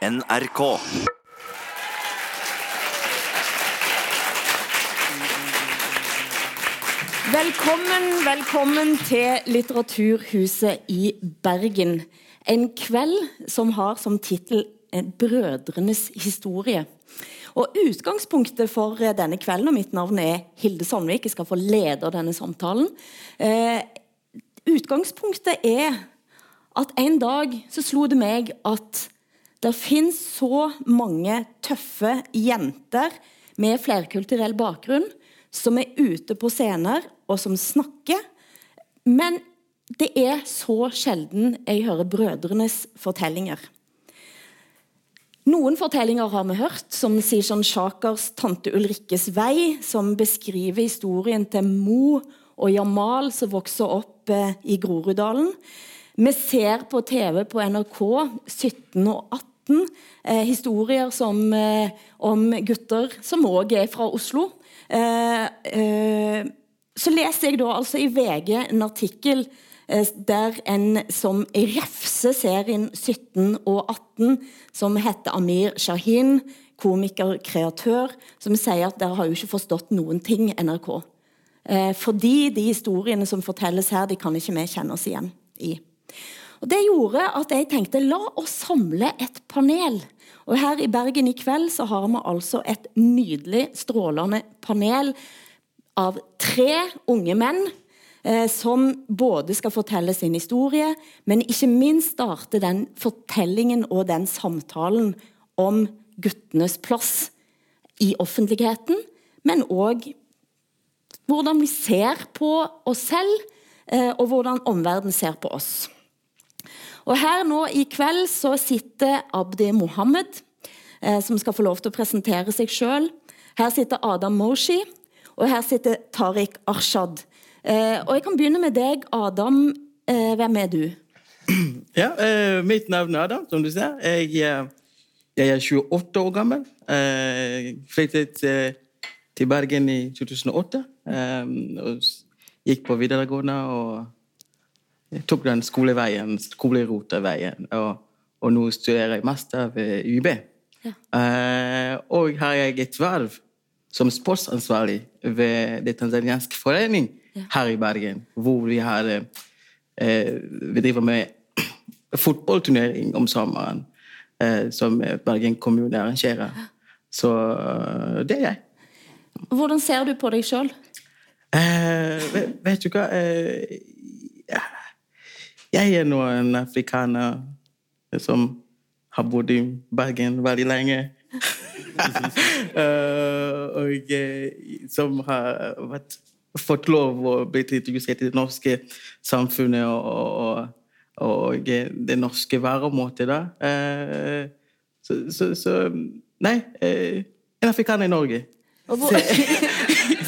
NRK. Velkommen, velkommen til Litteraturhuset i Bergen. En kveld som har som tittel eh, 'Brødrenes historie'. Og Utgangspunktet for eh, denne kvelden, og mitt navn er Hilde Sandvik, jeg skal få lede denne samtalen. Eh, utgangspunktet er at en dag så slo det meg at det finnes så mange tøffe jenter med flerkulturell bakgrunn som er ute på scener og som snakker. Men det er så sjelden jeg hører brødrenes fortellinger. Noen fortellinger har vi hørt, som Sishan Shakers 'Tante Ulrikkes vei', som beskriver historien til Mo og Jamal som vokser opp eh, i Groruddalen. Vi ser på TV på NRK 17 og 18 eh, historier som, eh, om gutter som òg er fra Oslo. Eh, så leser jeg da altså i VG en artikkel der en som refser serien 17 og 18, som heter Amir Shahin, komiker, kreatør, som sier at dere har jo ikke forstått noen ting, NRK. Eh, fordi de historiene som fortelles her, de kan ikke vi kjenne oss igjen i. Og Det gjorde at jeg tenkte la oss samle et panel. Og Her i Bergen i kveld så har vi altså et nydelig, strålende panel av tre unge menn eh, som både skal fortelle sin historie, men ikke minst starte den fortellingen og den samtalen om guttenes plass i offentligheten, men òg hvordan vi ser på oss selv, eh, og hvordan omverdenen ser på oss. Og Her nå i kveld så sitter Abdi Mohammed, eh, som skal få lov til å presentere seg sjøl. Her sitter Adam Moshi, og her sitter Tariq Arshad. Eh, og Jeg kan begynne med deg, Adam. Eh, hvem er du? Ja, eh, mitt navn er Adam, som du ser. Jeg, eh, jeg er 28 år gammel. Eh, flyttet eh, til Bergen i 2008. Eh, og gikk på videregående og jeg tok den skoleveien, skoleroteveien, Og, og nå studerer jeg master ved UiB. Eh, og har jeg et verv som sportsansvarlig ved Det tanzanianske forening her i Bergen, hvor vi har eh, eh, vi driver med fotballturnering om sommeren eh, som Bergen kommune arrangerer. Så eh, det er jeg. Hvordan ser du på deg sjøl? Eh, vet, vet du hva? Eh, ja. Jeg er nå en afrikaner som har bodd i Bergen veldig lenge. uh, og eh, som har vært, fått lov å bli introdusert i det norske samfunnet og, og, og det norske væremåte. Da. Uh, så, så, så Nei, Uh, en afrikaner i Norge. Og, hvor,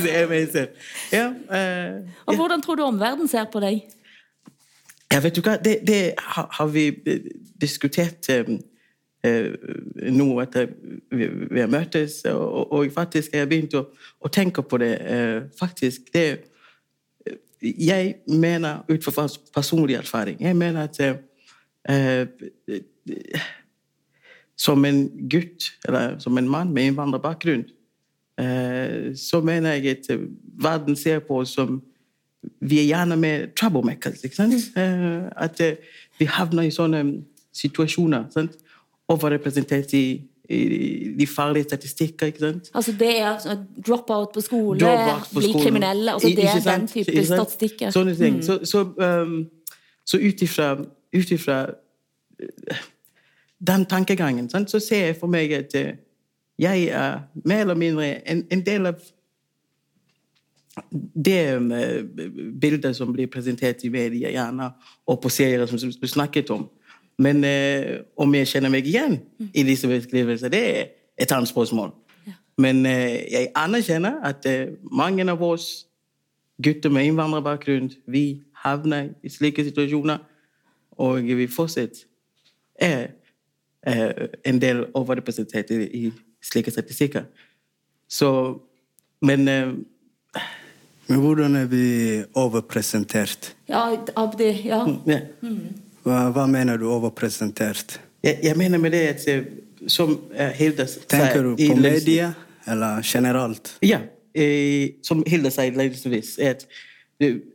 Det er meg selv. Ja, eh, og hvordan tror du omverdenen ser på deg? Ja, vet du hva, det, det har, har vi eh, diskutert eh, eh, nå etter vi, vi har møttes, og, og faktisk har jeg begynt å, å tenke på det. Eh, faktisk, det eh, Jeg mener, ut fra personlig erfaring, jeg mener at eh, som en gutt, eller som en mann med innvandrerbakgrunn, så mener jeg at verden ser på oss som vi er gjerne med troublemakers. ikke sant? Uh, at uh, vi havner i sånne situasjoner. sant? Overrepresentert i, i de farlige statistikker. ikke sant? Altså Det er altså, drop-out på skole, Drop-out på bli kriminelle altså Det er den type Ikke statistikker. Sånne ting. Så, så, um, så ut ifra eh, den tankegangen, sant, så ser jeg for meg at jeg er mer eller mindre en, en del av det eh, bildet som blir presentert i media gjerne, og på serier som du snakket om. Men eh, om jeg kjenner meg igjen i disse beskrivelser, det er et annet spørsmål. Men eh, jeg anerkjenner at eh, mange av oss gutter med innvandrerbakgrunn, vi havner i slike situasjoner, og vi fortsatt er eh, en del overrepresentert i, i slike statistikker. Så, men eh, Men hvordan er vi overpresentert? Ja, Abdi. ja. ja. Hva, hva mener du overpresentert? Jeg, jeg mener med det at eh, som eh, Hilda s- Tenker du på media, eller generelt? Ja. Eh, som Hilda sier innledningsvis, at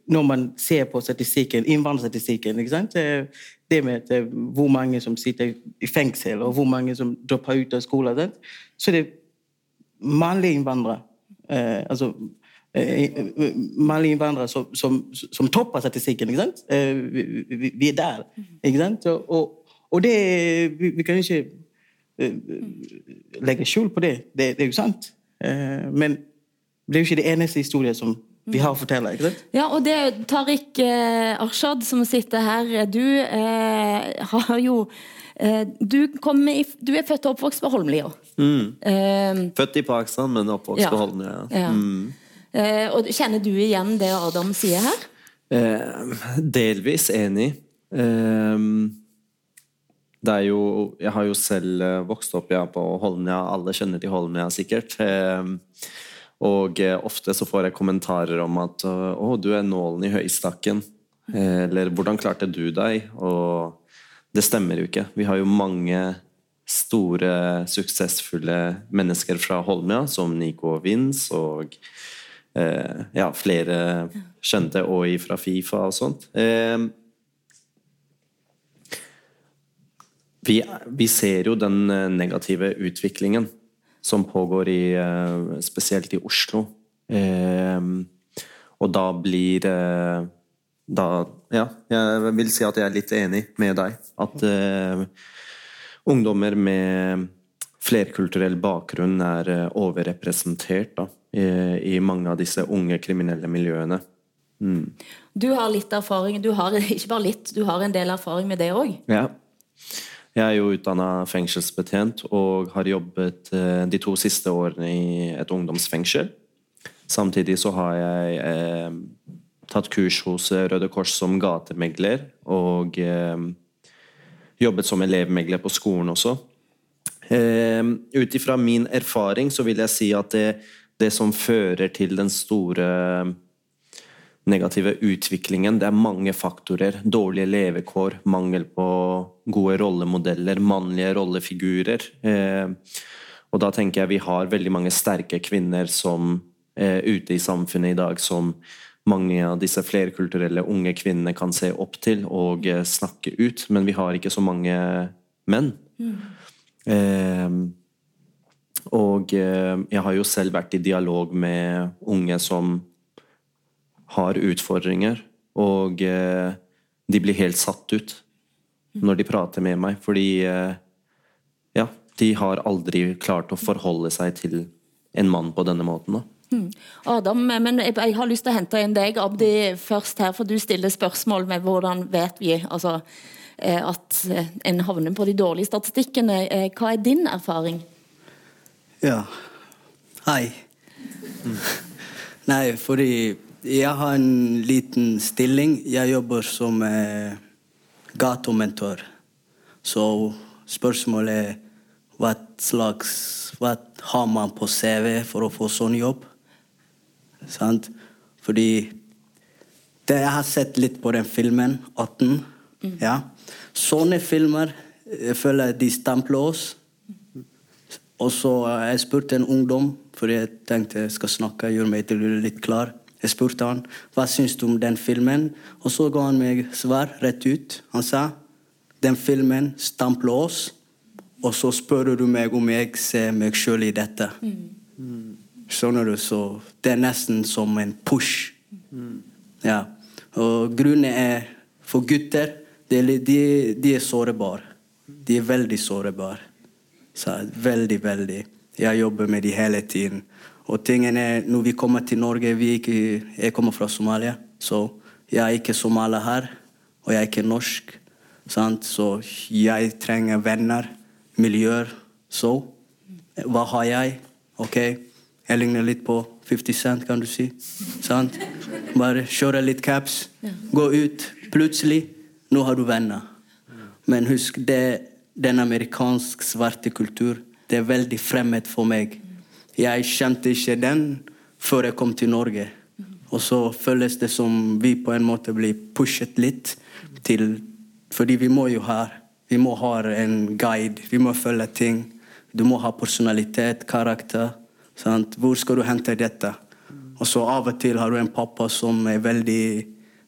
når man ser på statistikken, innvandrerstatistikken Det med at, hvor mange som sitter i fengsel, og hvor mange som dropper ut av skolen, så det er mannlige innvandrere. Eh, altså mannlige innvandrere som, som, som topper statistikken. ikke sant? Eh, vi, vi, vi er der. ikke sant? Og, og, det Vi, vi kan ikke eh, legge skjul på det. det. Det er jo sant. Eh, men det er jo ikke det eneste historien som vi har å fortelle. ikke sant? Ja, og det Tariq eh, Arshad som sitter her. Du eh, har jo eh, du, i, du er født og oppvokst på Holmlia. Eh, Født i Pakistan, men oppvokst Ja. på Holmlia. ja. Eh, og Kjenner du igjen det Adam sier her? Eh, delvis enig. Eh, det er jo Jeg har jo selv eh, vokst opp ja, på Holmlia. Alle kjenner til Holmlia, sikkert. Eh, og eh, ofte så får jeg kommentarer om at å, du er nålen i høystakken. Eh, eller hvordan klarte du deg? Og det stemmer jo ikke. Vi har jo mange store, suksessfulle mennesker fra Holmlia, som Nico og Vince og eh, ja, flere kjente og fra Fifa og sånt. Eh, vi, vi ser jo den eh, negative utviklingen som pågår i, eh, spesielt i Oslo. Eh, og da blir eh, da, Ja, jeg vil si at jeg er litt enig med deg. At eh, ungdommer med flerkulturell bakgrunn er eh, overrepresentert da, i, i mange av disse unge kriminelle miljøene. Du har litt erfaring, du har ikke bare litt, du har en del erfaring med det òg. Ja. Jeg er jo utdanna fengselsbetjent og har jobbet eh, de to siste årene i et ungdomsfengsel. Samtidig så har jeg eh, tatt kurs hos eh, Røde Kors som gatemegler og eh, jobbet som elevmegler på skolen også. Eh, Ut ifra min erfaring så vil jeg si at det, det som fører til den store negative utviklingen. Det er mange faktorer. Dårlige levekår, mangel på gode rollemodeller, mannlige rollefigurer. Eh, og da tenker jeg vi har veldig mange sterke kvinner som eh, ute i samfunnet i dag som mange av disse flerkulturelle unge kvinnene kan se opp til og eh, snakke ut, men vi har ikke så mange menn. Eh, og eh, jeg har jo selv vært i dialog med unge som har utfordringer, og eh, de blir helt satt ut når de prater med meg, fordi eh, ja, de har aldri klart å forholde seg til en mann på denne måten. Da. Adam, men jeg, jeg har lyst til å hente inn deg, Abdi, først her, for du stiller spørsmål med hvordan vet vi altså, at en havner på de dårlige statistikkene. Hva er din erfaring? Ja. Hei. Nei, fordi jeg har en liten stilling. Jeg jobber som eh, gatomentor. Så spørsmålet er hva slags Hva har man på CV for å få sånn jobb? Sant? Fordi det, Jeg har sett litt på den filmen, 18. Ja. Sånne filmer jeg føler de stempler oss. Og så eh, jeg spurte en ungdom, for jeg tenkte jeg skal snakke, gjøre meg til litt klar. Jeg spurte han hva syns du om den filmen, og så ga han meg svar rett ut. Han sa den filmen stampler oss, og så spør du meg om jeg ser meg sjøl i dette. Skjønner du? Så det er nesten som en push. Ja. Og grunnen er for gutter de, de, de er sårbare. De er veldig sårbare. Så veldig, veldig. Jeg jobber med de hele tiden. Og tingen er, når vi kommer til Norge vi ikke, Jeg kommer fra Somalia, så jeg er ikke somalier her. Og jeg er ikke norsk. Sant? Så jeg trenger venner, miljøer. Så hva har jeg? Ok, jeg ligner litt på 50 Cent, kan du si. Sant? Bare kjøre litt caps, gå ut. Plutselig, nå har du venner. Men husk, det, den amerikansk svarte kultur, det er veldig fremmed for meg. Jeg kjente ikke den før jeg kom til Norge. Og så føles det som vi på en måte blir pushet litt til Fordi vi må jo ha Vi må ha en guide, vi må følge ting. Du må ha personalitet, karakter. Sant? Hvor skal du hente dette? Og så Av og til har du en pappa som er veldig,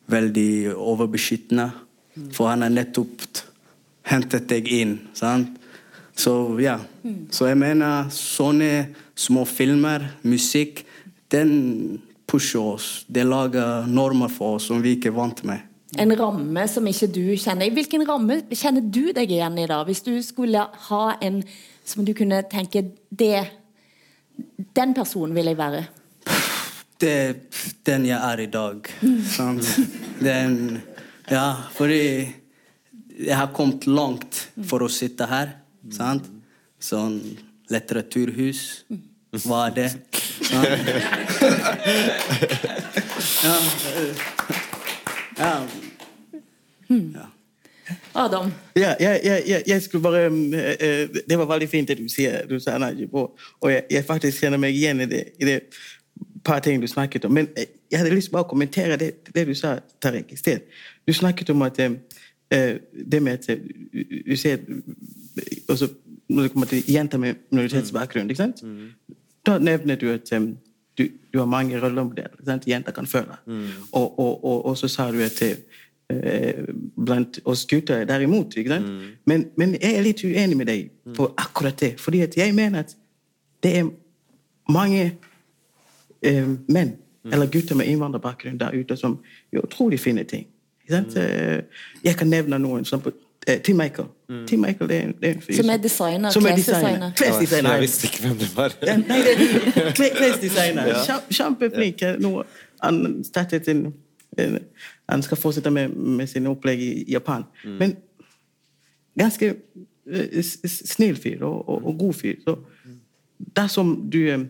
veldig overbeskyttende. For han har nettopp hentet deg inn. Sant? Så ja. Så jeg mener sånne små filmer, musikk, den pusher oss. Det lager normer for oss som vi ikke er vant med. En ramme som ikke du kjenner. Hvilken ramme kjenner du deg igjen i da? Hvis du skulle ha en som du kunne tenke det, Den personen vil jeg være. Det er den jeg er i dag. Sant? Den, ja, fordi jeg har kommet langt for å sitte her. Sant? Sånn litteraturhus. Hva er det? Ja. Ja. ja. Adam? Ja, jeg, skulle bare eh, eh, Det var veldig fint det du sier, du sa, Najib. Og, og jeg, jeg faktisk kjenner meg igjen i det, i det par ting du snakket om. Men eh, jeg hadde lyst til å kommentere det, det du sa, Tariq, i sted. Du snakket om at det med at du ser også, Når det kommer til jenter med minoritetsbakgrunn, ikke sant? da nevner du at du, du, har mange rollemodeller jenter kan føle. Mm. Og, og, og, og, så sa du at blant oss gutter derimot. ikke sant? Mm. Men, men, jeg er litt uenig med deg på akkurat det. fordi at jeg mener at det er mange uh, menn mm. eller gutter med innvandrerbakgrunn der ute som gjør utrolig fine ting. Mm. Jeg kan nevne noen. som på Eh, Tim Michael. Mm. Tim Michael det er, det er som er designer. Som er designer. Klesdesigner. Jeg visste ikke hvem det var. ja, nei, det er klesdesigner. ja. Kjempeflink. Han startet en, en, Han skal fortsette med, med sine opplegg i Japan. Mm. Men ganske uh, snill fyr og, og, og, god fyr. Så dersom du um,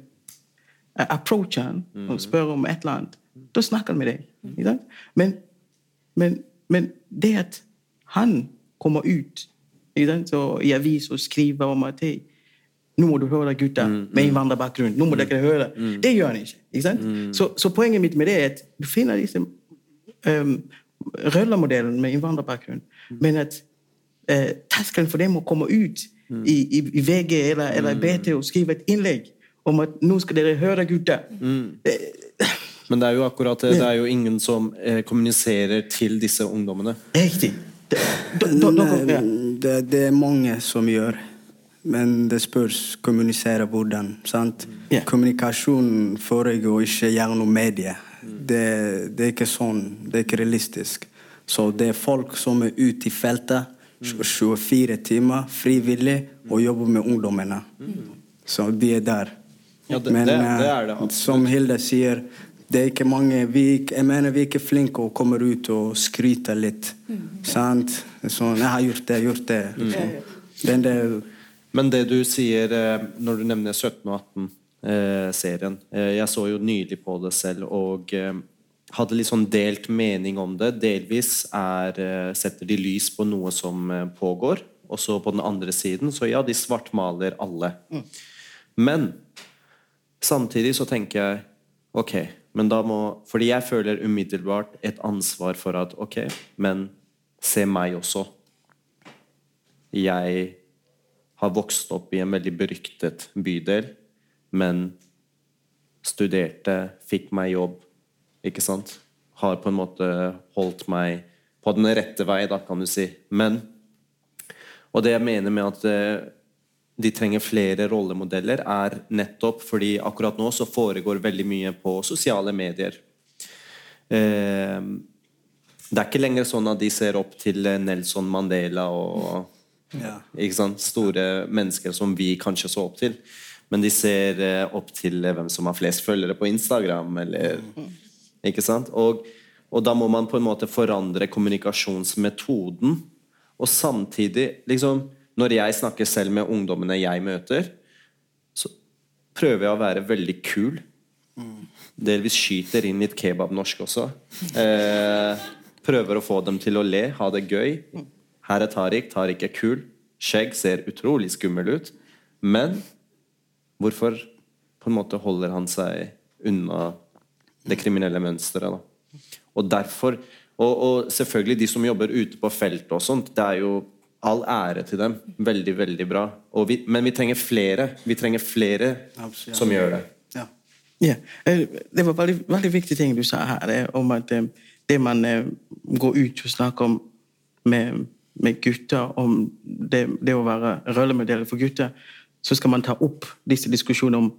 approacher han og mm. spør om et eller annet, da snakker han med deg. Men, men, men det at han kommer ut så, i avis og skriver om at hey, nå må du høre gutter mm, med mm. innvandrerbakgrunn. nå må mm, dere høre. Mm. Det gjør han ikke. ikke mm. så, så, poenget mitt med det er at du finner disse um, rollemodellene med innvandrerbakgrunn, mm. men at uh, terskelen for dem å komme ut i, i, i, VG eller, eller BT og skrive et innlegg om at nå skal dere høre gutter eh, men det er jo akkurat det. Det er jo ingen som eh, kommuniserer til disse ungdommene. Riktig. Det, det, er mange som gjør, men det spørs kommunisere hvordan. sant? Yeah. Kommunikasjon foregår ikke gjennom medier. Det, det, er ikke sånn. Det er ikke realistisk. Så det er folk som er ute i feltet 24 timer frivillig og jobber med ungdommene. Så de er der. Ja, det, Men det, det er det, som Hilde sier, det er ikke mange vi, Jeg mener vi er ikke flinke og kommer ut og skryter litt. Mm. Sant? Sånn 'Jeg har gjort det, gjort det'. Liksom. Den der, Men det du sier eh, når du nevner 17 og 18-serien eh, Jeg så jo nylig på det selv og eh, hadde litt sånn delt mening om det. Delvis er, setter de lys på noe som pågår, og så på den andre siden så ja, de svartmaler alle. Mm. Men samtidig så tenker jeg ok, men da må Fordi jeg føler umiddelbart et ansvar for at Ok, men se meg også. Jeg har vokst opp i en veldig beryktet bydel, men studerte, fikk meg jobb, ikke sant? Har på en måte holdt meg på den rette vei, da, kan du si. Men Og det jeg mener med at eh, de trenger flere rollemodeller, er nettopp fordi akkurat nå så foregår veldig mye på sosiale medier. Eh, det er ikke lenger sånn at de ser opp til Nelson Mandela og ja. store mennesker som vi kanskje så opp til. Men de ser eh, opp til hvem som har flest følgere på Instagram. Eller, ikke sant? Og, og da må man på en måte forandre kommunikasjonsmetoden. Og samtidig liksom når jeg snakker selv med ungdommene jeg møter, så prøver jeg å være veldig kul. Delvis skyter inn litt kebabnorsk også. Eh, prøver å få dem til å le, ha det gøy. Her er Tariq. Tariq er kul. Skjegg ser utrolig skummel ut. Men hvorfor på en måte holder han seg unna det kriminelle mønsteret? Og derfor og, og, selvfølgelig de som jobber ute på feltet og sånt, det er jo all ære til dem. Veldig, veldig bra. Og vi, men vi trenger flere. Vi trenger flere Absolutt. som gjør det. Ja. Ja, eh, Det var veldig, veldig viktig ting du sa her, eh, om at eh, det man går ut og snakker om med, med gutter, om det, det å være rollemodell for gutter, så skal man ta opp disse diskusjonene om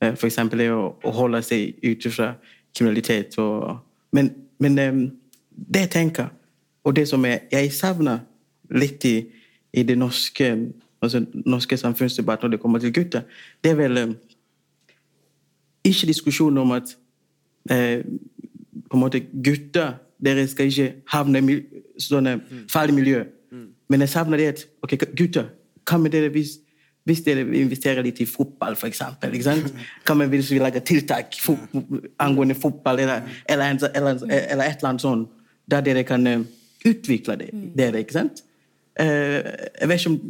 f.eks. det å, å holde seg ute fra kriminalitet. Og, men men det jeg tenker, og det som jeg, jeg savner litt i, i det norske, altså, norske samfunnsdebatten når det kommer til gutter, det er vel eh, ikke diskusjon om at eh, på en måte gutter dere skal ikke havne i sånne farlige miljø. Men jeg savner det at ok, gutter, hva med dere hvis, hvis dere investerer litt i fotball, for eksempel? Ikke sant? Hva med hvis vi lager tiltak fo angående fotball, eller, eller, eller, eller et eller annet sånt, der dere kan eh, utvikle det, dere, ikke sant? Eh, jeg vet ikke om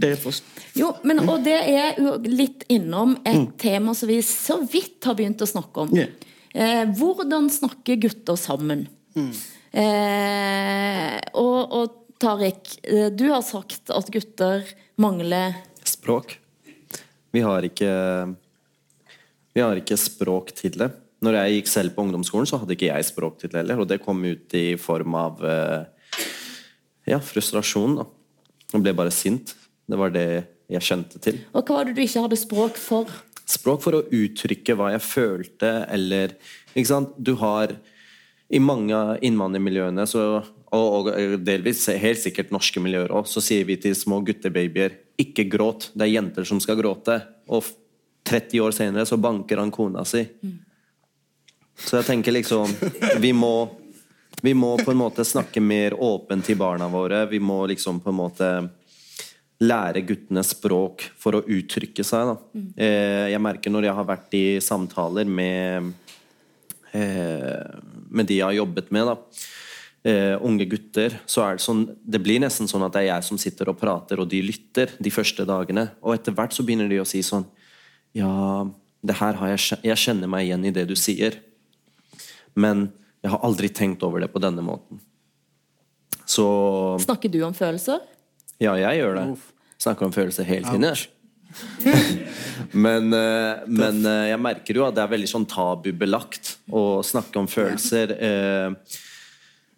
dere forstår Jo, men, og det er jo litt innom et tema som vi så vidt har begynt å snakke om. Yeah. Eh, hvordan snakke gutter sammen? Eh, og, og Tariq, eh, du har sagt at gutter mangler Språk. Vi har ikke Vi har ikke språk til det. Når jeg gikk selv på ungdomsskolen, så hadde ikke jeg språk til det heller. Og det kom ut i form av eh, ja, frustrasjon. da. Jeg ble bare sint. Det var det jeg kjente til. Og hva var det du ikke hadde språk for? Språk for å uttrykke hva jeg følte, eller Ikke sant? Du har I mange av innvandrermiljøene, så, og, og delvis helt sikkert norske miljøer òg, så sier vi til små guttebabyer ikke gråt. Det er jenter som skal gråte. Og 30 år senere så banker han kona si. Så jeg tenker liksom Vi må vi må på en måte snakke mer åpent til barna våre. Vi må liksom på en måte lære guttene språk for å uttrykke seg. Da. Eh, jeg merker når jeg har vært i samtaler med, eh, med de jeg har jobbet med, da. Eh, unge gutter, så er det sånn Det blir nesten sånn at det er jeg som sitter og prater, og de lytter de første dagene. Og etter hvert så begynner de å si sånn Ja, det her har jeg, jeg kjenner meg igjen i det du sier. Men jeg har aldri tenkt over det på denne måten. Så Snakker du om følelser? ja, jeg gjør det. Snakker om følelser hele tiden. jeg. men eh, men eh, jeg merker jo at det er veldig sånn tabubelagt å snakke om følelser. Eh,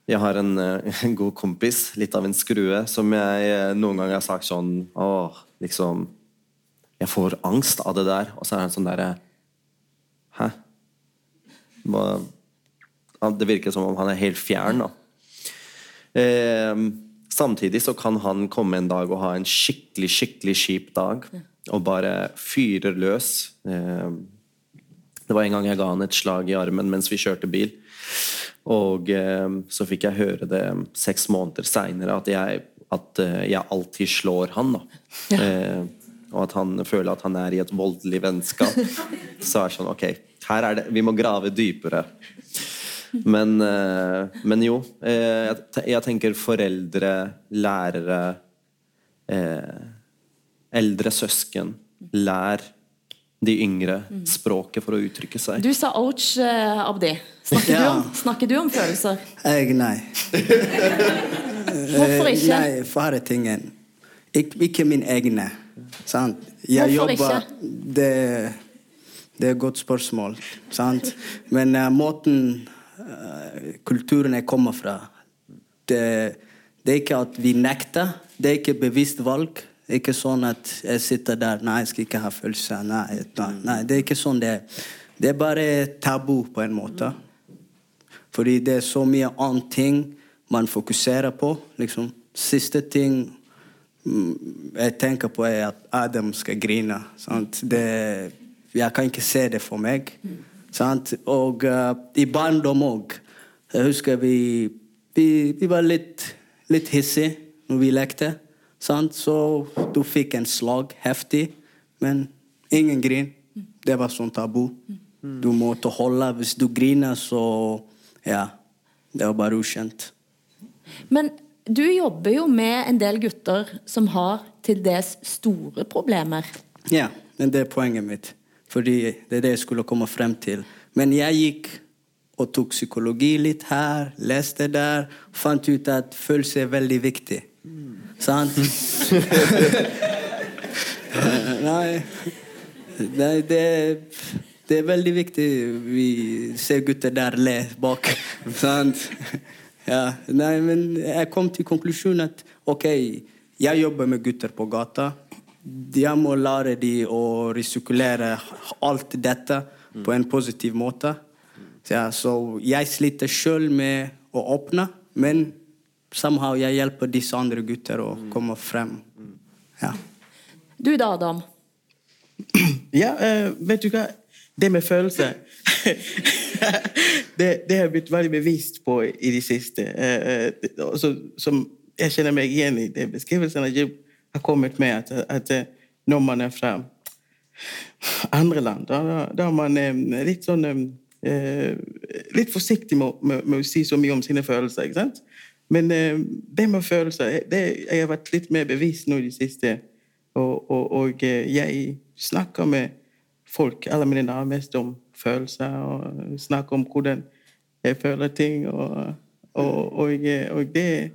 Jeg har en, en god kompis, litt av en skrue, som jeg noen ganger har sagt sånn Åh, liksom Jeg får angst av det der. Og så er han sånn derre Hæ? Hva? Ja, Det virker som om han er helt fjern, da. Eh, samtidig så kan han komme en dag og ha en skikkelig, skikkelig kjip dag. Og bare fyrer løs. Eh, det var en gang jeg ga han et slag i armen mens vi kjørte bil. Og eh, så fikk jeg høre det seks måneder seinere, at, at eh, jeg alltid slår han. da. Eh, og at han føler at han er i et voldelig vennskap. Så er det sånn, ok, her er det, vi må grave dypere. Men, eh, men jo, eh, jeg, te- jeg tenker foreldre, lærere, eh, eldre søsken, lær de yngre språket for å uttrykke seg. Du sa ouch, Abdi. Snakker, Ja. du om, snakker du om følelser? Jeg, nei. Hvorfor ikke? Nei, for her er tingen. Ik ikke min egne. Sant? Jeg Hvorfor jobber ikke? Det, det er et godt spørsmål. Sant? Men uh, måten kulturen jeg kommer fra det, det er ikke at vi nekter. Det er ikke bevisst valg. Det er ikke sånn at jeg sitter der Nei, jeg skal ikke ha følelser. Nei, nei, nei, det er ikke sånn det er. Det er bare tabu på en måte. Fordi det er så mye annet ting man fokuserer på. Liksom. Siste ting mm, jeg tenker på, er at Adam skal grine. Sant? Det, jeg kan ikke se det for meg. Sant? Og uh, i barndom òg. Jeg husker vi, vi, vi var litt, litt hissige når vi lekte. Sant? Så du fikk en slag heftig, men ingen grin. Det var sånn tabu. Du måtte holde. Hvis du griner, så Ja. Det var bare ukjent. Men du jobber jo med en del gutter som har til dels store problemer. Ja, men det er poenget mitt. Fordi det er det jeg skulle komme frem til. Men jeg gikk og tok psykologi litt her, leste der, fant ut at følelse er veldig viktig. Sant? Nei, Nei det, det er veldig viktig. Vi ser gutter der le bak. Sant? Ja, nei, men jeg kom til konklusjonen at ok, jeg jobber med gutter på gata. Jeg må lære dem å resirkulere alt dette på en positiv måte. Ja, så jeg sliter sjøl med å åpne, men somehow jeg hjelper disse andre gutter å komme frem. Ja. Du da, Adam? Ja, uh, vet du hva? Det med følelser det, det har blitt veldig bevisst på i det siste. Uh, eh, det- også, som jeg kjenner meg igjen i det beskrivelsen jeg har kommet med, at, at eh, når man er fra andre land, da, da, er man eh, litt sånn eh, Litt forsiktig med, med, med å si så mye om sine følelser. ikke sant? Men eh, det med følelser det, Jeg har vært litt mer bevisst nå i det siste. Og, og, og eh, jeg snakker med folk, alle mine nærmeste, om følelser. Og snakker om hvordan jeg føler ting. Og, eh, og det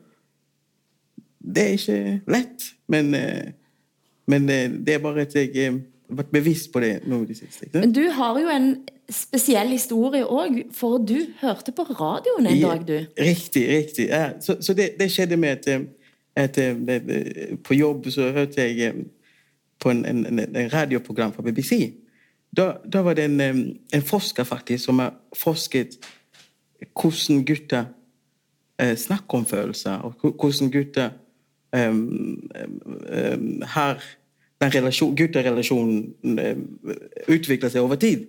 Det er ikke lett, men, eh, men eh, det er bare at jeg eh, har vært bevisst på det nå i det siste. Men du har jo en spesiell historie òg, for du hørte på radioen en dag, du. Riktig, riktig. Ja. Så, så det, det skjedde med at, at det- På jobb så hørte jeg på en, en, en, radioprogram fra BBC. Da, da var det en, en forsker faktisk som har forsket hvordan gutter snakker om følelser, og hvordan gutter eh, um, har den relasjon, gutterelasjonen utvikler seg over tid.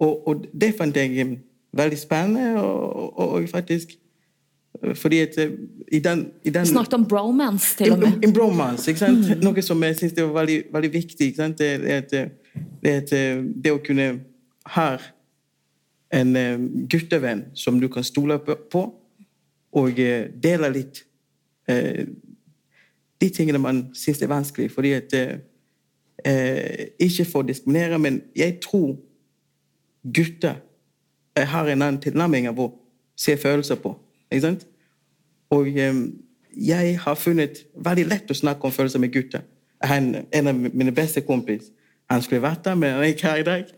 Og, og det fant jeg veldig spennende, og, og, og faktisk eh, fordi at eh, i den, i den snakket om bromance, til og med. en bromance, ikke sant? Noe som jeg synes er var veldig, veldig viktig. Ikke sant? Det, det, at, det, at, det å kunne ha en guttevenn som du kan stole på, og dele litt eh, de tingene man syns er vanskelig. Fordi at eh, Ikke for å diskriminere, men jeg tror gutter eh, har en annen tilnærming av å se følelser på. Ikke sant? Og eh, jeg har funnet veldig lett å snakke om følelser med gutter. Han, en av mine beste kompis han skulle vært der, men han er ikke her i dag.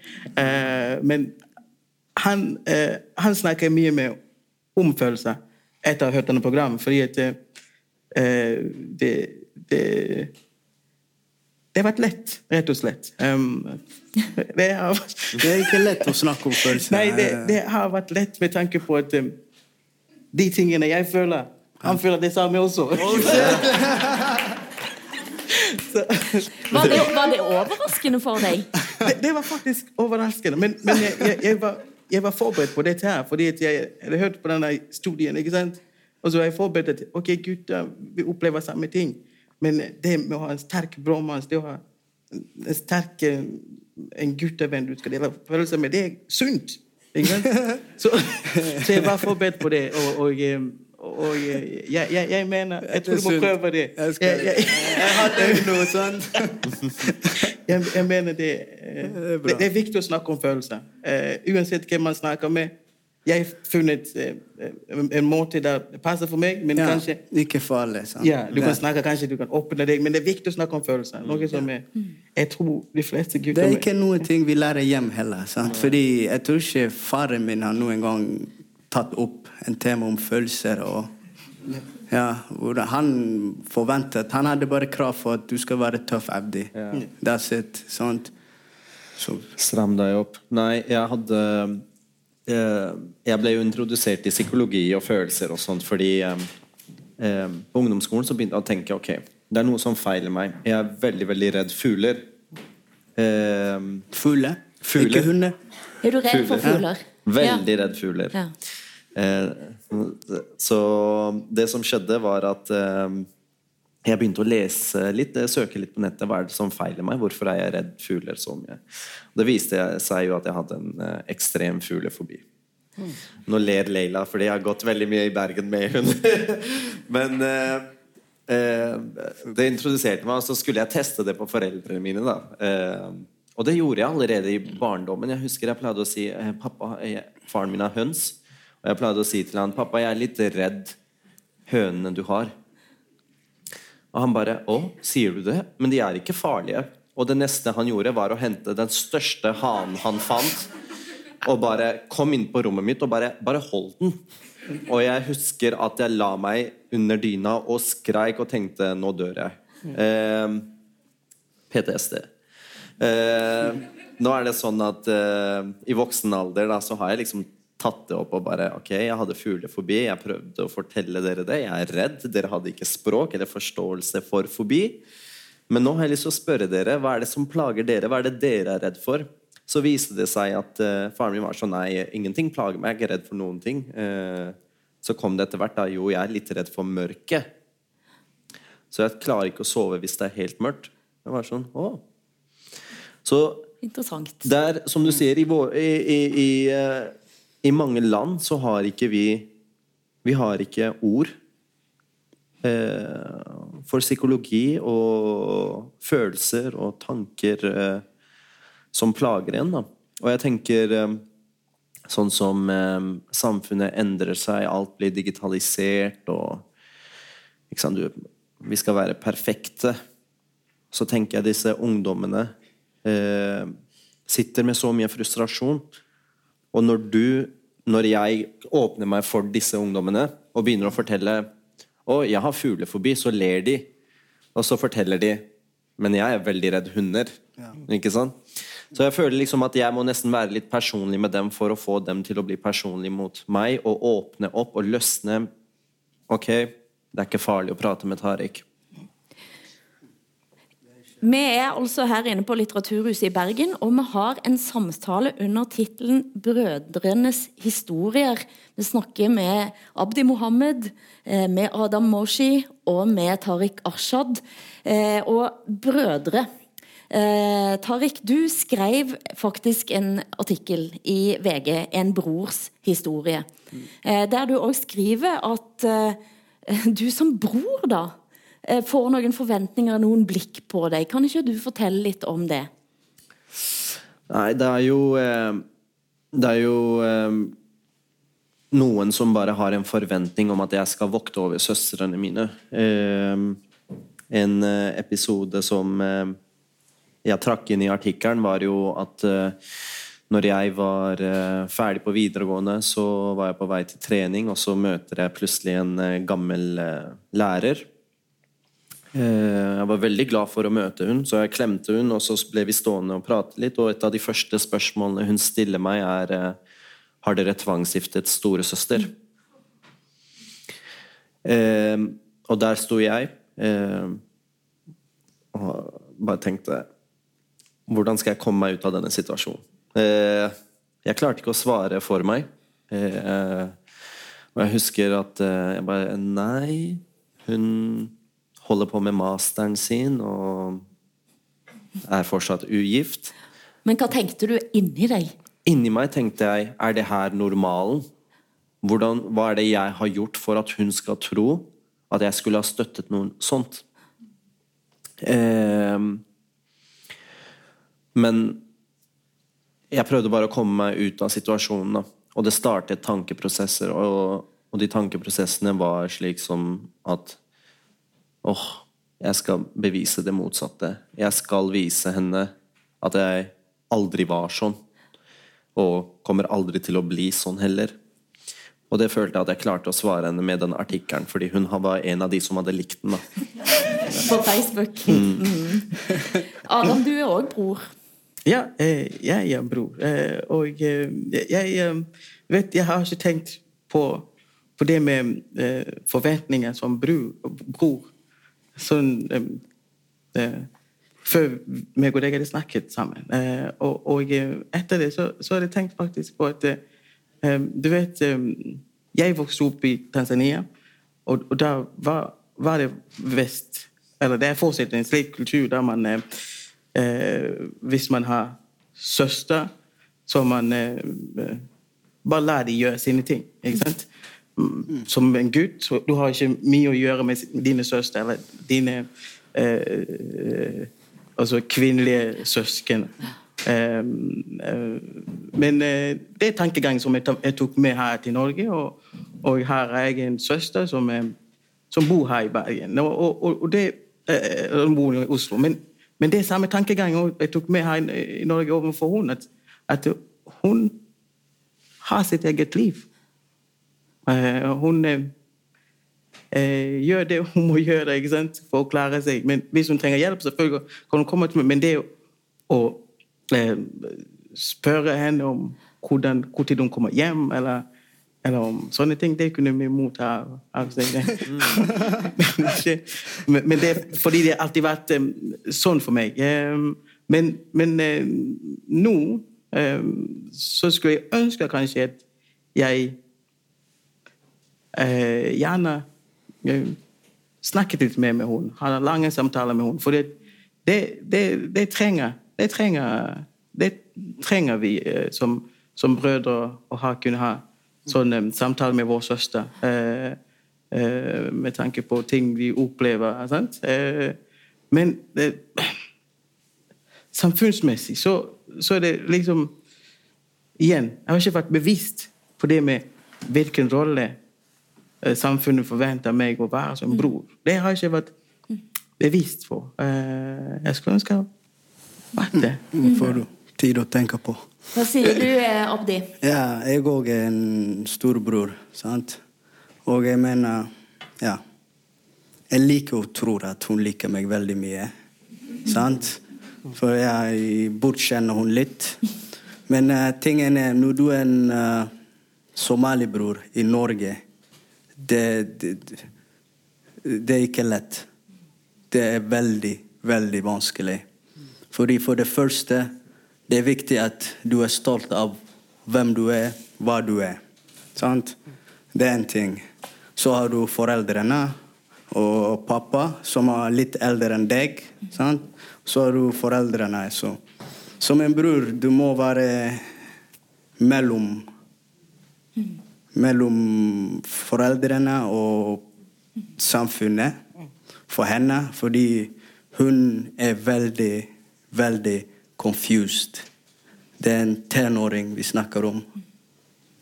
Eh, men han, han snakker mye med om følelser etter å ha hørt denne programmet, fordi at det, det det har vært lett, rett og slett. Um, det, har, Det er ikke lett å snakke om følelser. nei, det, det har vært lett med tanke på at um, de tingene jeg føler, han føler det samme også. Var det, var det overraskende for deg? det, det var faktisk overraskende. Men, men jeg, jeg, jeg, var, jeg var forberedt på dette her, fordi at jeg hadde hørt på denne studien. ikke sant? Og så er jeg forberedt ok, gutter vi opplever samme ting. Men det med å ha en sterk bromance, det å ha en sterk eh, en guttevenn du skal dele følelser med, det er sunt. Så, så jeg var forberedt på det. Og, og, eh, og jeg, jeg, jeg mener Jeg tror du må prøve det. Jeg, Jeg- jeg- jeg hadde jo noe sånt. jeg, jeg mener det, eh, er det, er viktig å snakke om følelser. Eh, uansett hvem man snakker med. Jeg har funnet eh, en, en måte der det passer for meg, men Ja, kanskje ikke farlig. Sant? ja, Du kan snakke, kanskje du kan åpne deg, men det er viktig å snakke om følelser. Noe som er, jeg tror de fleste gutter Det er ikke noe ting vi lærer hjem heller. Sant? Fordi jeg tror ikke faren min har noen gang tatt opp en tema om følelser. Og, ja, hvor han forventet Han hadde bare krav for at du skal være tøff, Abdi. That's it. Sant? Så, Stram deg opp. Nei, jeg hadde Jeg ble jo introdusert i psykologi og følelser og sånt fordi eh, eh, På ungdomsskolen så begynte jeg å tenke ok, det er noe som feiler meg. Jeg er veldig, veldig redd fugler. Eh, Fugler. Ikke hunder. Er du redd for Fugler. veldig redd fugler. Ja. Eh, så det som skjedde, var at eh, jeg begynte å lese litt, eh, søke litt på nettet. Hva er det som feiler meg? Hvorfor er jeg redd fugler så mye? Det viste seg jo at jeg hadde en eh, ekstrem fuglefobi. Nå ler Leila, fordi jeg har gått veldig mye i Bergen med henne. Men eh, eh, det introduserte meg, og så skulle jeg teste det på foreldrene mine. da eh, Og det gjorde jeg allerede i barndommen. Jeg husker jeg pleide å si eh, pappa, jeg, Faren min har høns. Og jeg pleide å si til han pappa, jeg er litt redd hønene du har. Og han bare 'Å, sier du det?' Men de er ikke farlige. Og det neste han gjorde, var å hente den største hanen han fant, og bare kom inn på rommet mitt og bare, bare hold den. Og jeg husker at jeg la meg under dyna og skreik og tenkte 'nå dør jeg'. Eh, PTSD. Eh, nå er det sånn at eh, i voksen alder da, så har jeg liksom tatt det opp og bare Ok, jeg hadde fuglefobi. Jeg prøvde å fortelle dere det. Jeg er redd. Dere hadde ikke språk eller forståelse for fobi. Men nå har jeg lyst til å spørre dere hva er det som plager dere? Hva er det dere er redd for? Så viste det seg at uh, faren min var sånn Nei, ingenting plager meg. Jeg er ikke redd for noen ting. Uh, så kom det etter hvert da Jo, jeg er litt redd for mørket. Så jeg klarer ikke å sove hvis det er helt mørkt. Jeg var sånn Å. Så Interessant. der, som du sier, i, i, i, i, eh, i mange land så har ikke vi Vi har ikke ord eh, for psykologi og følelser og tanker eh, som plager en. Da. Og jeg tenker eh, sånn som eh, samfunnet endrer seg, alt blir digitalisert og sant, du, Vi skal være perfekte. Så tenker jeg disse ungdommene eh, sitter med så mye frustrasjon. Og når du, når jeg åpner meg for disse ungdommene og begynner å fortelle å, jeg har fuglefobi, så ler de. Og så forteller de men jeg er veldig redd hunder. Ikke sant? Så jeg føler liksom at jeg må nesten være litt personlig med dem for å få dem til å bli personlig mot meg og åpne opp og løsne Ok, det er ikke farlig å prate med Tariq. Vi er altså her inne på Litteraturhuset i Bergen, og vi har en samtale under tittelen 'Brødrenes historier'. Vi snakker med Abdi Mohammed, eh, med Adam Moshi og med Tariq Arshad. Eh, og brødre eh, Tariq, du skrev faktisk en artikkel i VG, 'En brors historie', der du òg skriver at du som bror, da får noen forventninger, noen blikk på deg. Kan ikke du fortelle litt om det? Nei, det er jo Det er jo noen som bare har en forventning om at jeg skal vokte over søstrene mine. En episode som jeg trakk inn i artikkelen, var jo at når jeg var ferdig på videregående, så var jeg på vei til trening, og så møter jeg plutselig en gammel lærer jeg var veldig glad for å møte hun, så jeg klemte hun, og så ble vi stående og prate litt. Og et av de første spørsmålene hun stiller meg, er Har dere tvangsgiftet storesøster? Eh, og der sto jeg eh, og bare tenkte Hvordan skal jeg komme meg ut av denne situasjonen? Eh, jeg klarte ikke å svare for meg. og jeg husker at jeg bare Nei, hun holder på med masteren sin og er fortsatt ugift. Men hva tenkte du inni deg? Inni meg tenkte jeg er det her normalen? Hvordan, hva er det jeg har gjort for at hun skal tro at jeg skulle ha støttet noe sånt? Eh, men jeg prøvde bare å komme meg ut av situasjonen. Da. Og det startet tankeprosesser, og, og de tankeprosessene var slik som at åh, oh, jeg skal bevise det motsatte. Jeg skal vise henne at jeg aldri var sånn. Og kommer aldri til å bli sånn heller. Og det følte jeg at jeg klarte å svare henne med den artikkelen, fordi hun var en av de som hadde likt den. da. På Facebook. Mm. Mm. Adam, du er òg bror. Ja, jeg er bror. Og jeg vet Jeg har ikke tenkt på, på det med forventninger som bror sånn Før meg og deg hadde snakket sammen. Eh, og, og, etter det så, så hadde jeg tenkt faktisk på at Du vet Jeg vokste opp i Tanzania, og, og da var, var, det vest Eller det er fortsatt en slik kultur der man Hvis man har søster, så man bare lar de gjøre sine ting. ikke sant? Som en gutt. Du har ikke mye å gjøre med dine søstre eller dine eh, altså kvinnelige søsken. Eh, eh, men eh, det er tankegang som jeg, tok med her til Norge. Og, og her har jeg en søster som, som bor her i Bergen. Og, og, og det, eh, Hun bor i Oslo. Men, men det er samme tankegang jeg tok med her i Norge overfor henne. At, at hun har sitt eget liv. Eh, hun eh, eh, gjør det hun må gjøre ikke sant, for å klare seg. Men hvis hun trenger hjelp, selvfølgelig kan hun komme til meg. Men det å eh, spørre henne om hvordan, når hun kommer hjem, eller, eller, om sånne ting, det kunne vi motta av seg. men, men det, fordi det alltid har vært sånn for meg. Men, men nå så skulle jeg ønske kanskje at jeg uh, gjerne eh, snakket litt mer med henne, hadde lange samtaler med henne. For det, det, det, det trenger, trenger trenger vi eh, som, som, brødre å ha, kunne ha sånne um, samtaler med vår søster. Eh, eh, med tanke på ting vi opplever. Sant? Eh, men samfunnsmessig så, så, er det liksom Igjen, jeg har ikke vært bevisst på det med hvilken rolle eh, samfunnet forventer meg å være som bror. Det har jeg ikke vært bevisst på. Eh, jeg skulle ønske jeg vært det. Nå Får du tid å tenke på. Hva sier du, eh, Abdi? Ja, jeg òg er en storbror. sant. Og jeg mener Ja. Jeg liker å tro at hun liker meg veldig mye. Sant? For jeg bortkjenner hun litt. Men uh, tingen er, når du er en uh, somalibror i Norge det, det, det er ikke lett. Det er veldig, veldig vanskelig. Fordi for det første det er viktig at du er stolt av hvem du er, hva du er. Sant? Det er en ting. Så har du foreldrene og pappa, som er litt eldre enn deg. Sant? Så har du foreldrene. Så. Som en bror, du må være mellom Mellom foreldrene og samfunnet for henne. Fordi hun er veldig, veldig confused. Det er en tenåring vi snakker om.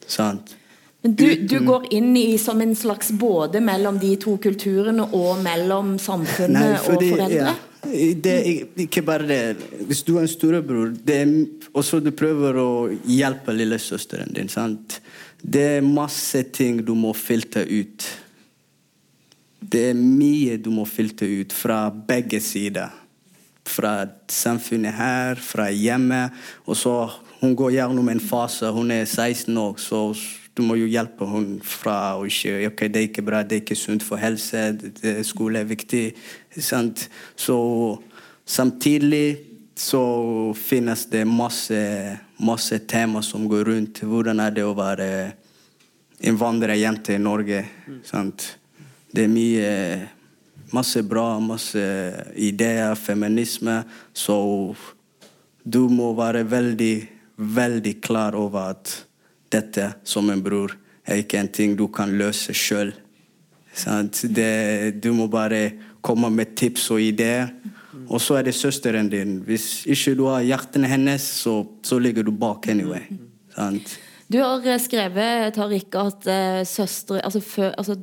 Sant? Men du, du, går inn i som en slags både mellom de to kulturene og mellom samfunnet Nei, fordi, og foreldre? Ja, det er ikke bare det. Hvis du er en storebror og så du prøver å hjelpe lillesøsteren din sant? Det er masse ting du må filte ut. Det er mye du må filte ut fra begge sider fra samfunnet her, fra hjemmet. Og så Hun går gjennom en fase. Hun er 16 år, så du må jo hjelpe henne fra å ikke ok, det er ikke bra, det er ikke sunt for helse, skole er viktig. Sant? Så samtidig så finnes det masse, masse tema som går rundt. Hvordan er det å være innvandrerjente i Norge? Sant? Det er mye masse bra, masse ideer, feminisme. Så du må være veldig, veldig klar over at dette, som en bror, er ikke en ting du kan løse sjøl. Du må bare komme med tips og ideer. Og så er det søsteren din. Hvis ikke du har hjertene hennes, så, så ligger du bak anyway. Sant? Du har skrevet Tariq, at uh, søstre altså, for, altså,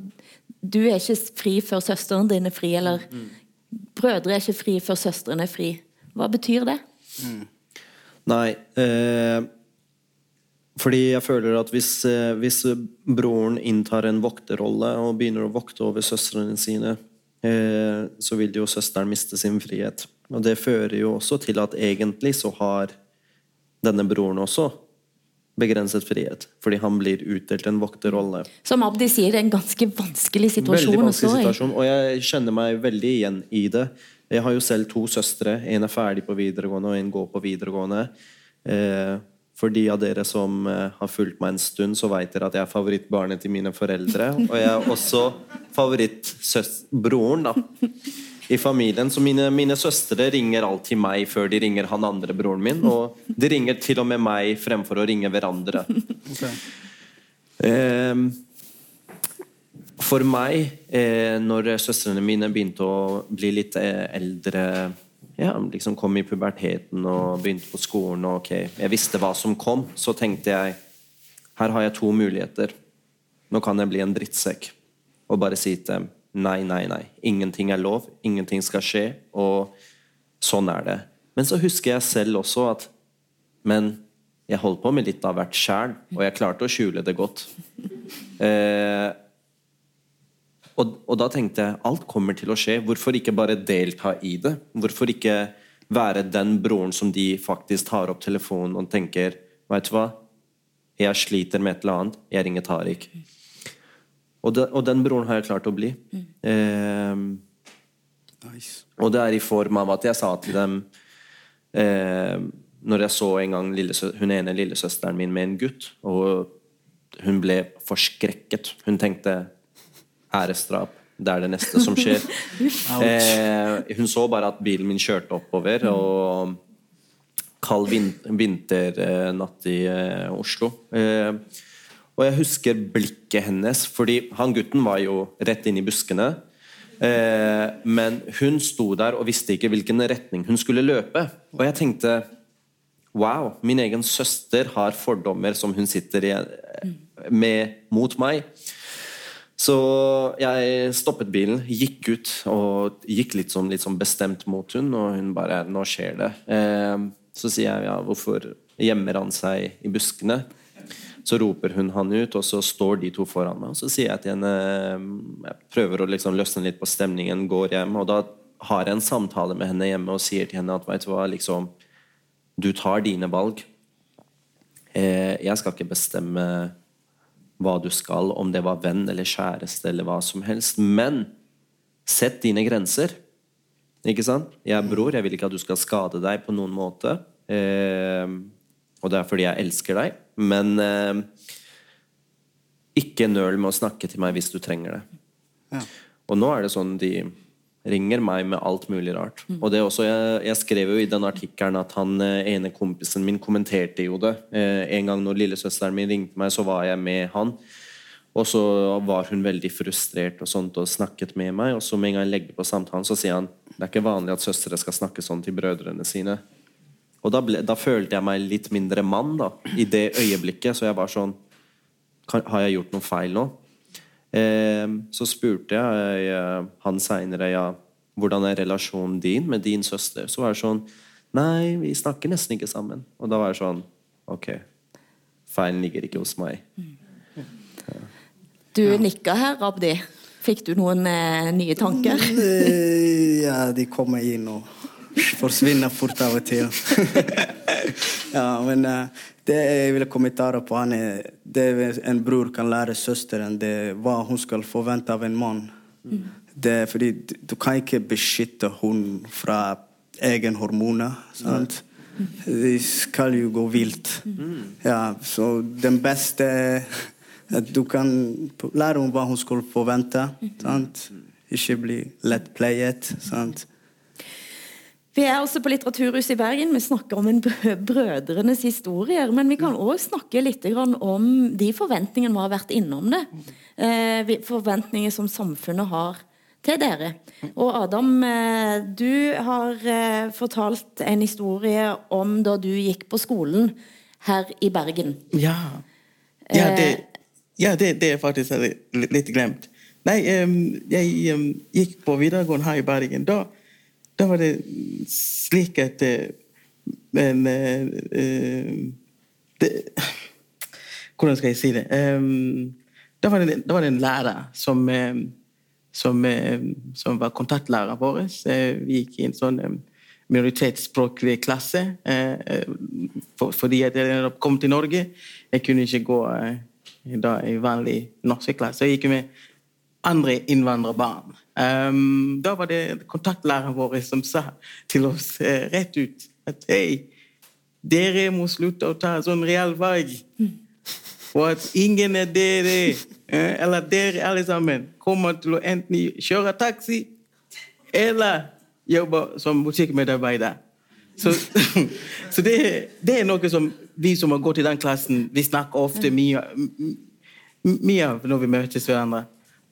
du er ikke fri før søsteren din er fri, eller mm. brødre er ikke fri før søstrene er fri. Hva betyr det? Mm. Nei eh, Fordi jeg føler at hvis, eh, hvis, broren inntar en vokterrolle og begynner å vokte over søstrene sine, eh, så vil jo søsteren miste sin frihet. Og det fører jo også til at egentlig så har denne broren også begrenset frihet, fordi han blir utdelt en vokterrolle. Som Abdi sier, er en ganske vanskelig situasjon. Veldig vanskelig situasjon, og jeg kjenner meg veldig igjen i det. Jeg har jo selv to søstre. En er ferdig på videregående, og en går på videregående. Eh, for de av dere som eh, har fulgt meg en stund, så vet dere at jeg er favorittbarnet til mine foreldre. Og jeg er også favorittbroren, da i familien. Så mine, mine, søstre ringer alltid meg før de ringer han andre broren min. Og de ringer til og med meg fremfor å ringe hverandre. Okay. Eh, for meg, eh, når søstrene mine begynte å bli litt eh, eldre ja, liksom kom i puberteten og begynte på skolen, og ok, jeg visste hva som kom, så tenkte jeg her har jeg to muligheter. Nå kan jeg bli en drittsekk og bare si til dem nei, nei, nei. Ingenting er lov. Ingenting skal skje. Og sånn er det. Men så husker jeg selv også at Men jeg holdt på med litt av hvert sjæl, og jeg klarte å skjule det godt. Eh, og, og, da tenkte jeg alt kommer til å skje. Hvorfor ikke bare delta i det? Hvorfor ikke være den broren som de faktisk tar opp telefonen og tenker Vet du hva? Jeg sliter med et eller annet. Jeg ringer Tariq. Og, de, og den broren har jeg klart å bli. Eh, nice. Og det er i form av at jeg sa til dem eh, Når jeg så en gang hun ene lillesøsteren min med en gutt, og hun ble forskrekket Hun tenkte æresdrap. Det er det neste som skjer. eh, hun så bare at bilen min kjørte oppover, og kald vinternatt i eh, Oslo. Eh, og jeg husker blikket hennes, fordi han gutten var jo rett inn i buskene. Eh, men hun sto der og visste ikke hvilken retning hun skulle løpe. Og jeg tenkte Wow, min egen søster har fordommer som hun sitter i, med mot meg. Så jeg stoppet bilen, gikk ut og gikk litt sånn, litt sånn bestemt mot hun, og hun bare 'Nå skjer det'. Eh, så sier jeg ja, 'Hvorfor gjemmer han seg i buskene?' Så roper hun han ut, og så står de to foran meg. Og så sier jeg til henne Jeg prøver å liksom løsne litt på stemningen, går hjem, og da har jeg en samtale med henne hjemme og sier til henne at veit du hva, liksom Du tar dine valg. Eh, jeg skal ikke bestemme hva du skal, om det var venn eller kjæreste eller hva som helst. Men sett dine grenser. Ikke sant? Jeg er bror, jeg vil ikke at du skal skade deg på noen måte. Eh, og det er fordi jeg elsker deg. Men eh, ikke nøl med å snakke til meg hvis du trenger det. Ja. Og nå er det sånn de ringer meg med alt mulig rart. Mm. Og det også, jeg, jeg, skrev jo i den artikkelen at han eh, ene kompisen min kommenterte jo det. Eh, en gang når lillesøsteren min ringte meg, så var jeg med han. Og så var hun veldig frustrert og sånt og snakket med meg. Og så med en gang jeg legger på samtalen, så sier han det er ikke vanlig at søstre skal snakke sånn til brødrene sine. Og da, ble, da følte jeg meg litt mindre mann da, i det øyeblikket. Så jeg var sånn kan, Har jeg gjort noe feil nå? Eh, så spurte jeg eh, han seinere ja, hvordan er relasjonen din med din søster. Så var det sånn Nei, vi snakker nesten ikke sammen. Og da var det sånn Ok, feilen ligger ikke hos meg. Ja. Du nikka her, Abdi. Fikk du noen eh, nye tanker? Mm, ja, de kommer inn og forsvinner fort av og til. ja, men uh, det jeg vil kommentere på, han er det en bror kan lære søsteren, det er hva hun skal forvente av en mann. Mm. Det er fordi du kan ikke beskytte hun fra egen hormoner. sant? De skal jo gå vilt. Ja, så den beste at du kan lære henne hva hun skal forvente. sant? Ikke bli lett pleiet. sant? Vi er også på Litteraturhuset i Bergen. Vi snakker om en brødrenes historier. Men vi kan òg snakke litt om de forventningene vi har vært innom det. Eh, forventninger som samfunnet har til dere. Og Adam, eh, du har eh, fortalt en historie om da du gikk på skolen her i Bergen. Ja, ja, det, ja det, det er faktisk litt glemt. Nei, jeg gikk på videregående her i Bergen. da da var det slik at eh, Men uh, det, Hvordan skal jeg si det? Da, var det da var det en lærer som, som, som var kontaktlæreren vår. Vi gikk i en sånn minoritetsspråklig klasse for, fordi at jeg kom til Norge. Jeg kunne ikke gå da, i vanlig norsk klasse. Jeg gikk med andre innvandrerbarn. Um, da var det kontaktlæreren vår som sa til oss uh, rett ut at hei, dere må slutte å ta sånn realfag. Og at ingen av dere, uh, eller dere alle sammen, kommer til å enten kjøre taxi eller jobbe som butikkmedarbeider. Så, så det, det, er noe som vi som har gått i den klassen, vi snakker ofte mye, mye av når vi møtes hverandre.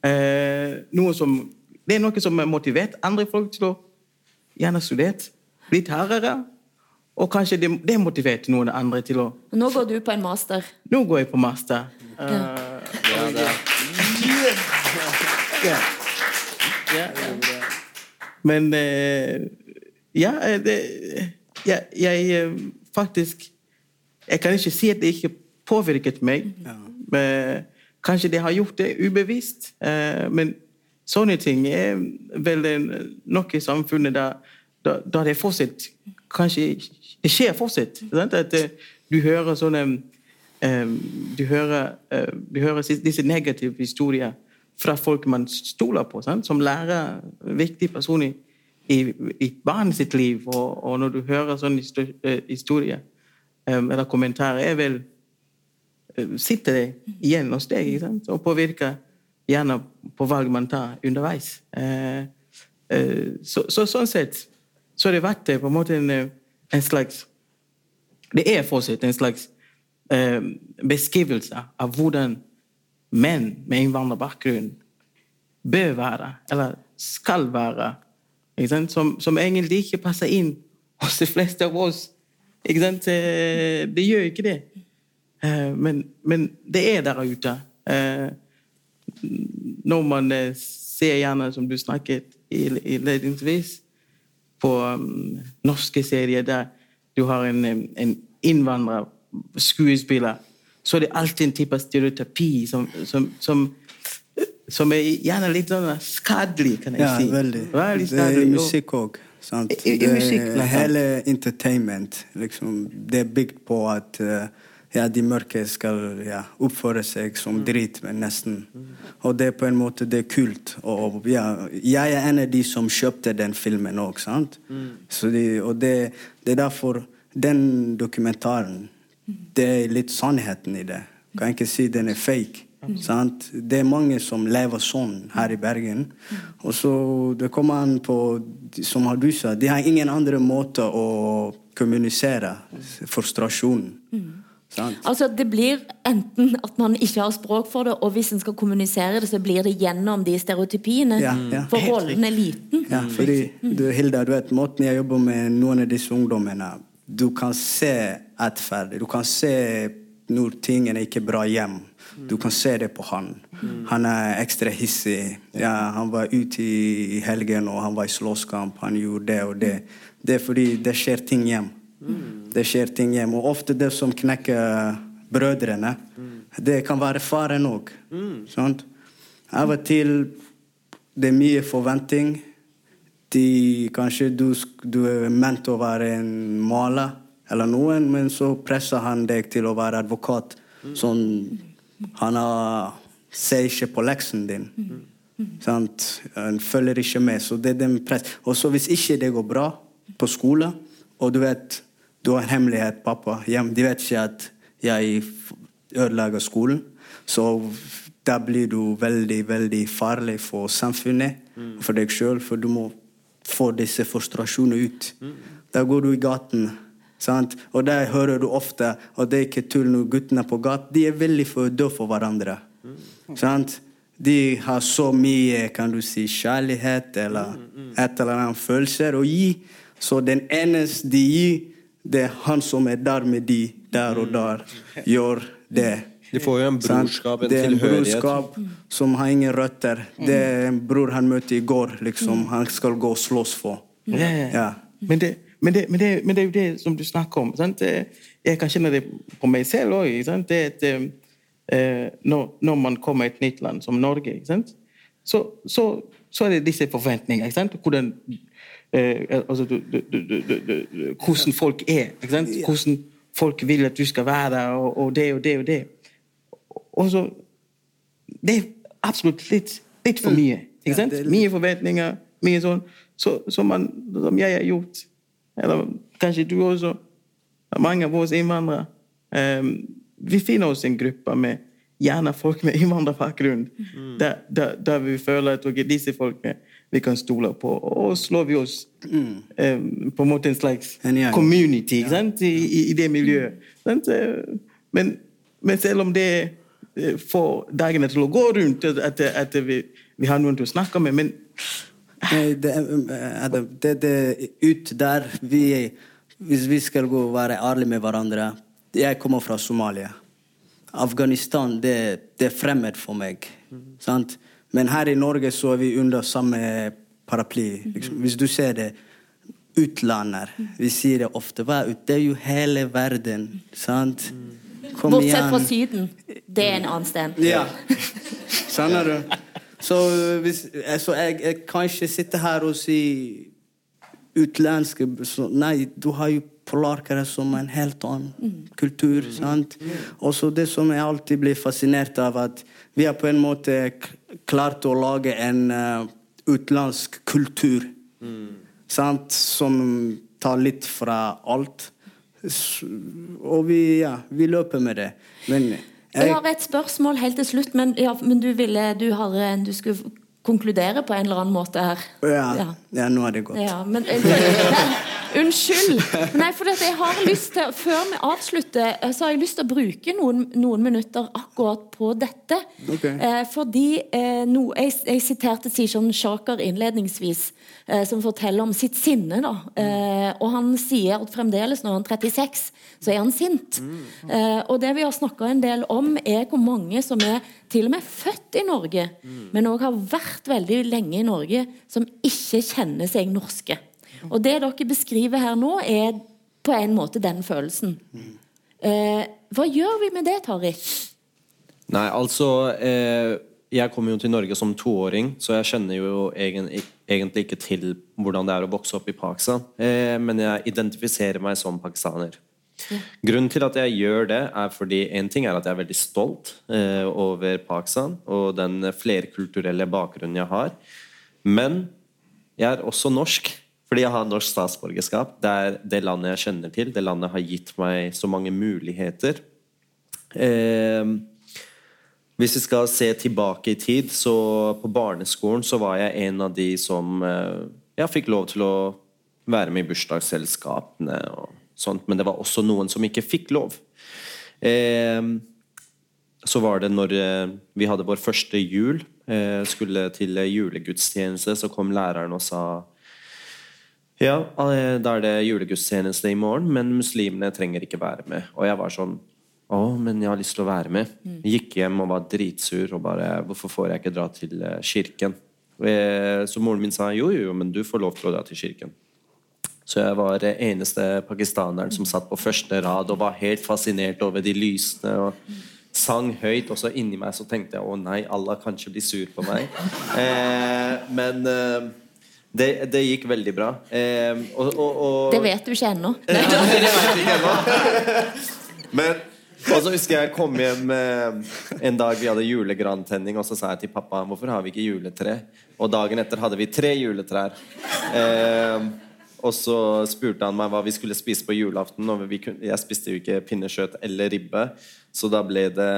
Eh, noe som det er noe som har motivert andre folk til å gjerne studere, blitt hardere. Og kanskje det demotiverte noen andre til å Nå går du på en master? Nå går jeg på master. Uh, ja, det. Ja. Men uh, ja, det, ja, jeg faktisk Jeg kan ikke si at det ikke påvirket meg. Men kanskje det har gjort det ubevisst. Eh, men sånne ting er vel noe i samfunnet der, der, der det fortsatt Kanskje det skjer fortsatt. At eh, du hører sånne eh, du, hører, du hører disse negative historier fra folk man stoler på, sant? som lærer viktige personer i, i barnet sitt liv. Og, og når du hører sånne historier eller kommentarer, er vel sitter det igjen hos deg og påvirker gjerne på valg man tar underveis. Eh, eh, så, så sånn sett så har det vært det på en måte en, en slags Det er fortsatt en slags eh, beskrivelse av hvordan menn med innvandrerbakgrunn bør være, eller skal være? Som, som egentlig ikke passer inn hos de fleste av oss. Eh, Det gjør ikke det. Eh, Men, men det er der ute. Eh, Når man eh, ser gjerne, som du snakket i- innledningsvis, på um, norske serier der du har en, en innvandrerskuespiller, så er det alltid en type stereotypi som, som, som, som er gjerne litt sånn skadelig, kan jeg Ja, si. veldig. Veldig Det er musikk òg. sant? I- i musikk, det. Hele entertainment liksom, det er bygd på at eh, ja, de mørke skal ja, oppføre seg som drit, men nesten. Og det er på en måte det er kult. Og ja, jeg er en av de som kjøpte den filmen òg. De, og det, det er derfor den dokumentaren Det er litt sannheten i det. Kan ikke si den er fake. Sant? Det er mange som lever sånn her i Bergen. Og så det kommer an på, som du sa, de har ingen andre måter å kommunisere frustrasjonen. Sant? Altså, det blir enten at man ikke har språk for det, og hvis en skal kommunisere det, så blir det gjennom de stereotypiene. Ja, ja. For rollen er liten. Ja, fordi du, Hilda, du vet, måten jeg jobber med noen av disse ungdommene Du kan se atferd. Du kan se når tingene ikke er bra hjem. Du kan se det på han. Han er ekstra hissig. Ja, han var ute i, i helgen, og han var i slåsskamp. Han gjorde det og det. Det er fordi det skjer ting hjem. Det skjer ting hjemme. Og ofte det som knekker brødrene, det kan være faren òg. Sant? Av og til det er mye forventning. De, kanskje du, du er ment å være en maler eller noen, men så presser han deg til å være advokat. Sånn Han har, ser ikke på leksen din. Sant? Han følger ikke med. Så det er den press. Og så hvis ikke det går bra på skole, og du vet du har en hemmelighet, pappa, de vet ikke at jeg ødelegger skolen, så da blir du veldig, veldig farlig for samfunnet og for deg sjøl, for du må få disse frustrasjonene ut. Da går du i gaten. Sant? Og der hører du ofte og det er ikke tull når guttene på gaten de er veldig for døde for hverandre. Sant? De har så mye kan du si, kjærlighet eller et eller annet følelser å gi. Så den eneste de gir, det er han som er der med de der og der, gjør det. De får jo en brorskap, en det er en tilhørighet. brorskap som har ingen røtter. Det er en bror han møtte i går, liksom. Han skal gå og slåss for. Ja. Men, det, men, det, men, det, men det er jo det som du snakker om. Sant? Jeg kan kjenne det på meg selv òg. At eh, når, man kommer i et nytt land som Norge, sant? Så, så, så er det disse forventningene. Ikke sant? Hvordan, eh, altså, du, du, du, hvordan folk er. Hvordan folk vil at du skal være, og, og det og det og det. Og så Det er absolutt litt, litt for mye. Ikke sant? Mye forventninger, mye sånn. Så, som, man, som jeg har gjort, eller kanskje du også, mange av oss innvandrere ehm, Vi finner oss en gruppe med gjerne folk med innvandrerbakgrunn, der, der, der vi føler at okay, disse folkene vi kan stole på. Og slår vi oss ehm, på en måte en slags En community ja. sant? I, i, det miljøet. Sant? Eh, Men, men selv om det eh, får dagene til å gå rundt, at, at vi, vi har noen til å snakke med men det, er- Adam, det, det ut der vi Hvis vi skal gå og være ærlige med hverandre Jeg kommer fra Somalia. Afghanistan det, det er fremmed for meg. Sant? Men her i Norge så er vi under samme paraply. Liksom. Hvis du ser det Utlander. Vi sier det ofte. Hva er ut? Det er jo hele verden. Sant? Kom Bortsett fra igjen. Syden. Det er en annen sted. Ja. Skjønner du? Så, hvis, så jeg, jeg kan ikke sitte her og si utenlandske Nei, du har jo polarkere som en helt annen kultur. sant? Og så det som jeg alltid blir fascinert av, at vi har på en måte klart å lage en uh, utenlandsk kultur. Sant? Som tar litt fra alt. Og vi, ja, vi løper med det. Men Jeg har et spørsmål helt til slutt, men, ja, men du, ville, du, har, du skulle konkludere på en eller annen måte her. ja, Ja. ja, nå er det godt. Ja, men Nei, Unnskyld. Nei, for jeg har lyst til Før vi avslutter, eh, så har jeg lyst til å bruke noen, noen minutter akkurat på dette. Okay. Eh, fordi eh, no, jeg, jeg siterte Sishon Shaker innledningsvis, eh, som forteller om sitt sinne. da. Eh, og han sier at fremdeles, når han er 36, så er han sint. Eh, og det vi har snakka en del om, er hvor mange som er til og med født i Norge, men òg har vært veldig lenge i Norge, som ikke kjenner seg norske. Og det dere beskriver her nå, er på en måte den følelsen. Eh, hva gjør vi med det, Tariq? Nei, altså eh, Jeg kom jo til Norge som toåring, så jeg kjenner jo egen, egentlig ikke til hvordan det er å vokse opp i Pakistan. Eh, men jeg identifiserer meg som pakistaner. Grunnen til at jeg gjør det, er fordi en ting er at jeg er veldig stolt eh, over Pakistan og den flerkulturelle bakgrunnen jeg har. Men jeg er også norsk, fordi jeg har norsk statsborgerskap. Det er det landet jeg kjenner til. Det landet har gitt meg så mange muligheter. Eh, hvis vi skal se tilbake i tid, så på barneskolen så var jeg en av de som eh, jeg fikk lov til å være med i bursdagsselskapene og sånt, men det var også noen som ikke fikk lov. Eh, så var det når eh, vi hadde vår første jul, eh, skulle til julegudstjeneste, så kom læreren og sa ja, eh, da er det julegudstjeneste i morgen, men muslimene trenger ikke være med. Og jeg var sånn Å, men jeg har lyst til å være med. Gikk hjem og var dritsur og bare Hvorfor får jeg ikke dra til kirken? Så moren min sa jo, jo, men du får lov til å dra til kirken. Så jeg var eh, eneste pakistaneren som satt på første rad og var helt fascinert over de lysene og sang høyt. Og så inni meg så tenkte jeg å nei, Allah kanskje blir sur på meg. Eh, men eh, det, det gikk veldig bra. Eh, og, og, og, Det vet du ikke ennå. Nei, det vet du ikke ennå. Men og så husker jeg jeg kom hjem eh, en dag vi hadde julegrantenning, og så sa jeg til pappa hvorfor har vi ikke juletre? Og dagen etter hadde vi tre juletrær. Eh, og så spurte han meg hva vi skulle spise på julaften. Og kunne, jeg spiste jo ikke pinnekjøtt eller ribbe, så da ble det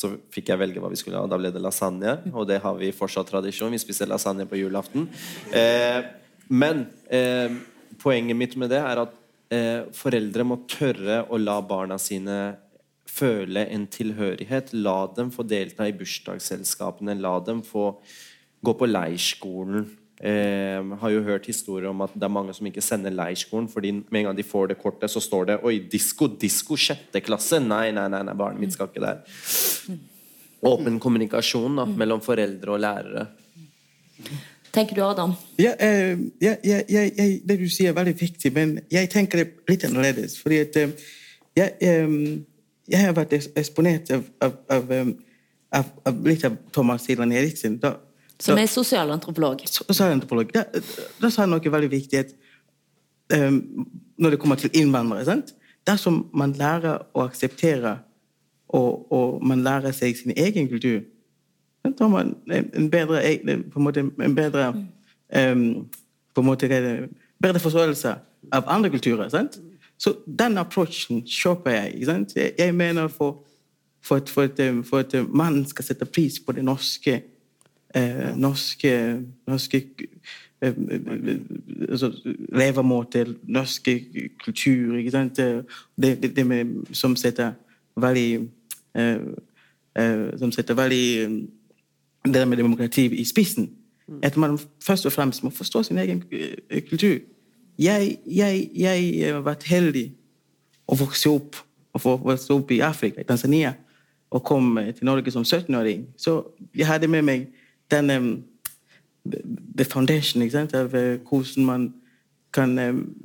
så fikk jeg velge hva vi skulle ha. Da ble det lasagne, og det har vi fortsatt tradisjon. Vi spiser lasagne på julaften. Eh, men eh, poenget mitt med det er at eh, foreldre må tørre å la barna sine føle en tilhørighet. La dem få delta i bursdagsselskapene. La dem få gå på leirskolen. Eh, har jo hørt historier om at det er mange som ikke sender leirskolen fordi med en gang de får det kortet, så står det 'Oi, disko, disko, sjette klasse'. Nei, nei, nei, nei barnet mitt skal ikke der. Åpen kommunikasjon da, mellom foreldre og lærere. Tenker du, Adam? Ja, uh, ja, ja, ja, ja, det du sier er veldig viktig, men jeg tenker det litt annerledes. Fordi at uh, jeg, um, jeg har vært eksponert av, av, av, um, av, av litt av Thomas Ilan Eriksen. Da, Som er sosialantropolog. Sosialantropolog. er. Da, da sa han noe veldig viktig eh, når det kommer til innvandrere sant? Dersom man lærer å akseptere og, og man lærer seg sin egen kultur, da har man en, bedre, e- på en måte, en bedre um, på en måte, bedre forståelse av andre kulturer. Sant? Så den approachen kjøper jeg. ikke Sant? Jeg, mener for, for, at, for, at, for at man skal sette pris på det norske eh, norske, norske eh, altså, levemåte, norske kultur. Ikke sant? Det, det, det med, som setter veldig eh, eh, Som setter veldig det der med demokrati i spissen. At man først og fremst må forstå sin egen eh, kultur. Jeg, jeg, jeg har vært heldig å vokse opp, og få vokse opp i Afrika, i Tanzania, og kom til Norge som 17-åring. Så jeg hadde med meg den um, the foundation ikke sant? av uh, hvordan man kan um,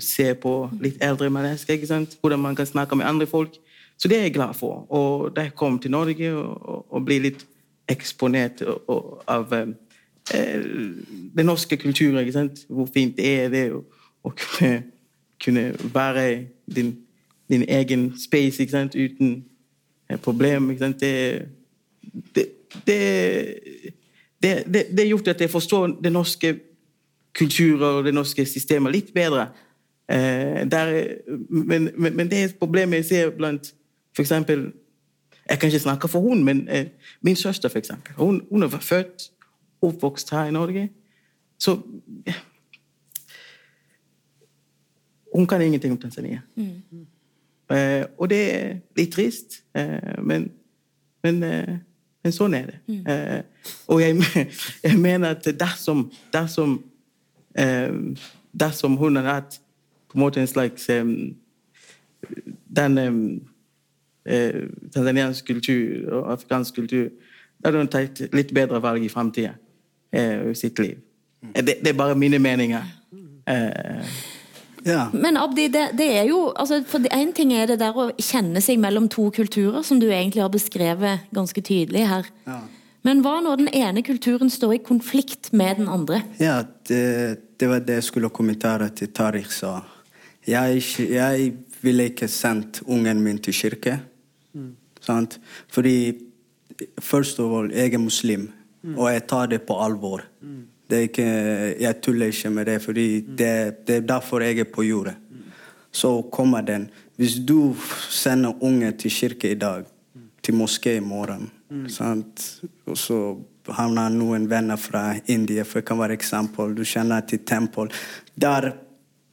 se på litt eldre mennesker. ikke sant? Hvordan man kan snakke med andre folk. Så det er jeg glad for. Og da jeg kom til Norge og, og, og ble litt eksponert og, av um, den norske kulturen, ikke sant? hvor fint det er det å, kunne, kunne være din, din, egen space ikke sant? uten eh, problem. Ikke sant? Det, det, det det, det, det, har gjort at jeg forstår den norske kulturen og det norske systemet litt bedre. Eh, der, men, men, men, det er et problem jeg ser blant eksempel, Jeg kan ikke snakke for hun, men eh, min søster, eksempel. Hun, hun er født oppvokst her i Norge. Så ja. Hun kan ingenting om Tanzania. Mm. Eh, og det er litt trist, eh, men, men eh, men sånn er det. Mm. Eh, og jeg, jeg, mener at dersom, dersom, eh, dersom hun hadde hatt på en måte en slags um, den um, eh, tanzaniansk kultur og afrikansk kultur Da hadde hun tatt litt bedre valg i framtida eh, i sitt liv. Mm. Det, det, er bare mine meninger. Eh, ja. Men Abdi, det, det, er jo altså, for En ting er det der å kjenne seg mellom to kulturer, som du egentlig har beskrevet ganske tydelig her. Ja. Men hva når den ene kulturen står i konflikt med den andre? Ja, Det, det var det jeg skulle kommentere til Tariq sa. Jeg, jeg ville ikke sendt ungen min til kirke. Mm. Sant? Fordi først og fremst, jeg er muslim, mm. og jeg tar det på alvor. Mm. Ikke, jeg tuller ikke med det, fordi det, det er derfor jeg er på jordet. Så kommer den. Hvis du sender unge til kirke i dag, til moské i morgen sant? Og så havner noen venner fra India, for det kan være eksempel. Du kjenner til tempel. Der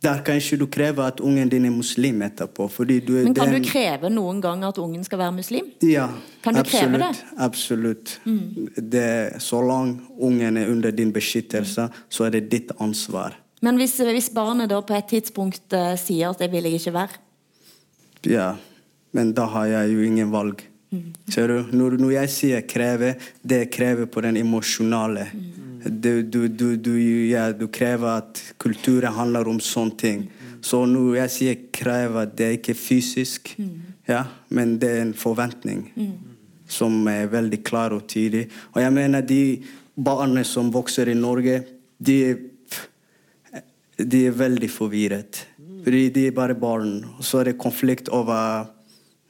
der kan ikke du kreve at ungen din er muslim etterpå. Men kan den... du kreve noen gang at ungen skal være muslim? Ja, kan du absolutt. Kreve det? Absolutt. Mm. Det, så langt ungen er under din beskyttelse, så er det ditt ansvar. Men hvis, hvis barnet da på et tidspunkt uh, sier at 'det vil jeg ikke være'? Ja, men da har jeg jo ingen valg. Mm. Ser du? Når, når, jeg sier kreve, det krever på den emosjonale. Mm. Du, du, du, ja, du, krever at kulturen handler om sånne ting. Så nå jeg sier krever, det er ikke fysisk, ja, men det er en forventning som er veldig klar og tydelig. Og jeg mener de barna som vokser i Norge, de, de er veldig forvirret. Fordi de er bare barn. Og så er det konflikt over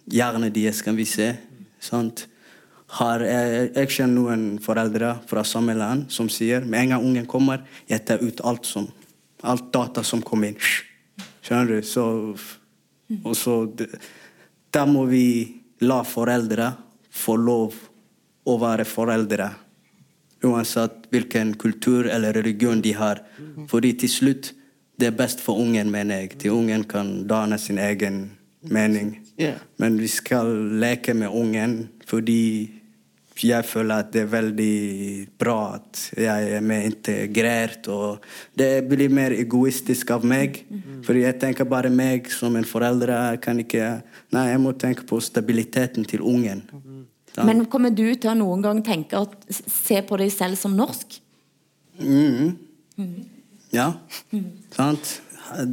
hjernen deres, kan vi se. Sant? Har jeg, jeg kjenner noen foreldre fra samme land som sier med en gang ungen kommer, jeg tar ut alt som alt data som kommer inn. Skjønner du? Så, og så Da må vi la foreldre få lov å være foreldre. Uansett hvilken kultur eller religion de har. Fordi til slutt det er best for ungen, mener jeg. Til ungen kan danne sin egen mening. Men vi skal leke med ungen fordi jeg føler at det er veldig bra at jeg er mer integrert. Og det blir mer egoistisk av meg. Mm. For jeg tenker bare meg som en forelder. Kan ikke Nei, jeg må tenke på stabiliteten til ungen. Mm. Men kommer du til å noen gang tenke at se på deg selv som norsk? Mm. Ja. Mm. Sant?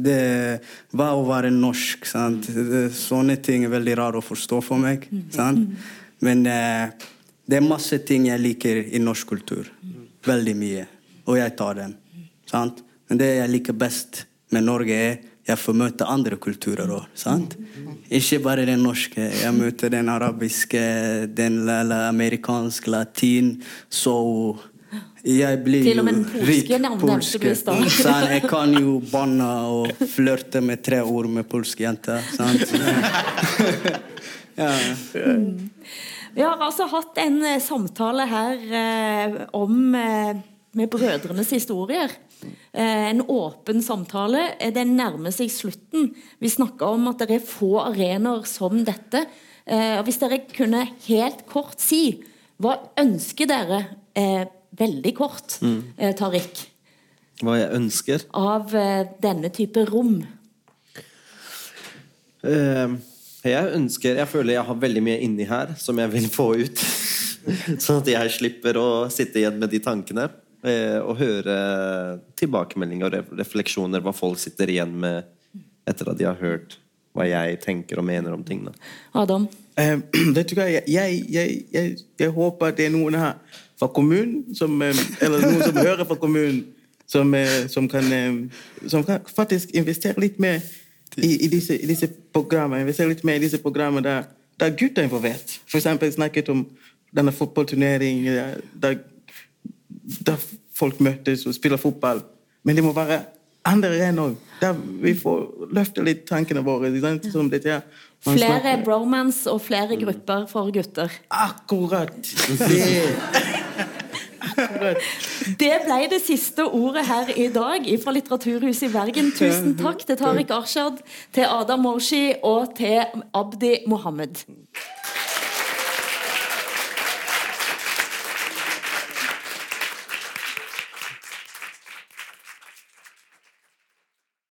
Det Hva å være norsk? Sant? Sånne ting er veldig rart å forstå for meg. Mm. Sant? Men eh, det er masse ting jeg liker i norsk kultur. Veldig mye. Og jeg tar dem. Sant? Men det jeg liker best med Norge, er jeg får møte andre kulturer òg. Ikke bare den norske. Jeg møter den arabiske, den amerikanske, latin. Så jeg blir jo rik den stad. Jeg kan jo banne og flørte med tre ord med polske jenter. Sant? ja. Mm. Vi har altså hatt en eh, samtale her eh, om eh, med brødrenes historier. Eh, en åpen samtale. Eh, den nærmer seg slutten. Vi snakka om at det er få arenaer som dette. Eh, hvis dere kunne helt kort si hva ønsker dere veldig kort, mm. Tariq? Hva jeg ønsker? Av denne type rom. Uh, jeg ønsker Jeg føler jeg har veldig mye inni her som jeg vil få ut. Sånn at jeg slipper å sitte igjen med de tankene. eh, Og høre tilbakemeldinger og refleksjoner, hva folk sitter igjen med etter at de har hørt hva jeg tenker og mener om tingene. Adam? Eh, vet du hva, jeg, jeg, jeg, jeg, jeg håper det er noen her fra kommunen, som, eh, eller noen som hører fra kommunen, som, eh, som, kan, eh, som kan faktisk investere litt mer i, i, disse, i disse programmene. Investere litt mer i disse programmene der, der gutter er involvert. Eksempel snakket om denne fotballturneringen der, der, der folk møtes og spiller fotball. Men det må være andre arenaer òg, der vi får løfte litt tankene våre. sant? Som dette her. Man Flere bromance og flere grupper for gutter. Akkurat. Det, akkurat. Det ble det siste ordet her i dag fra Litteraturhuset i Bergen. Tusen takk til Tariq Arshad, til Adam Moshi og til Abdi Mohammed.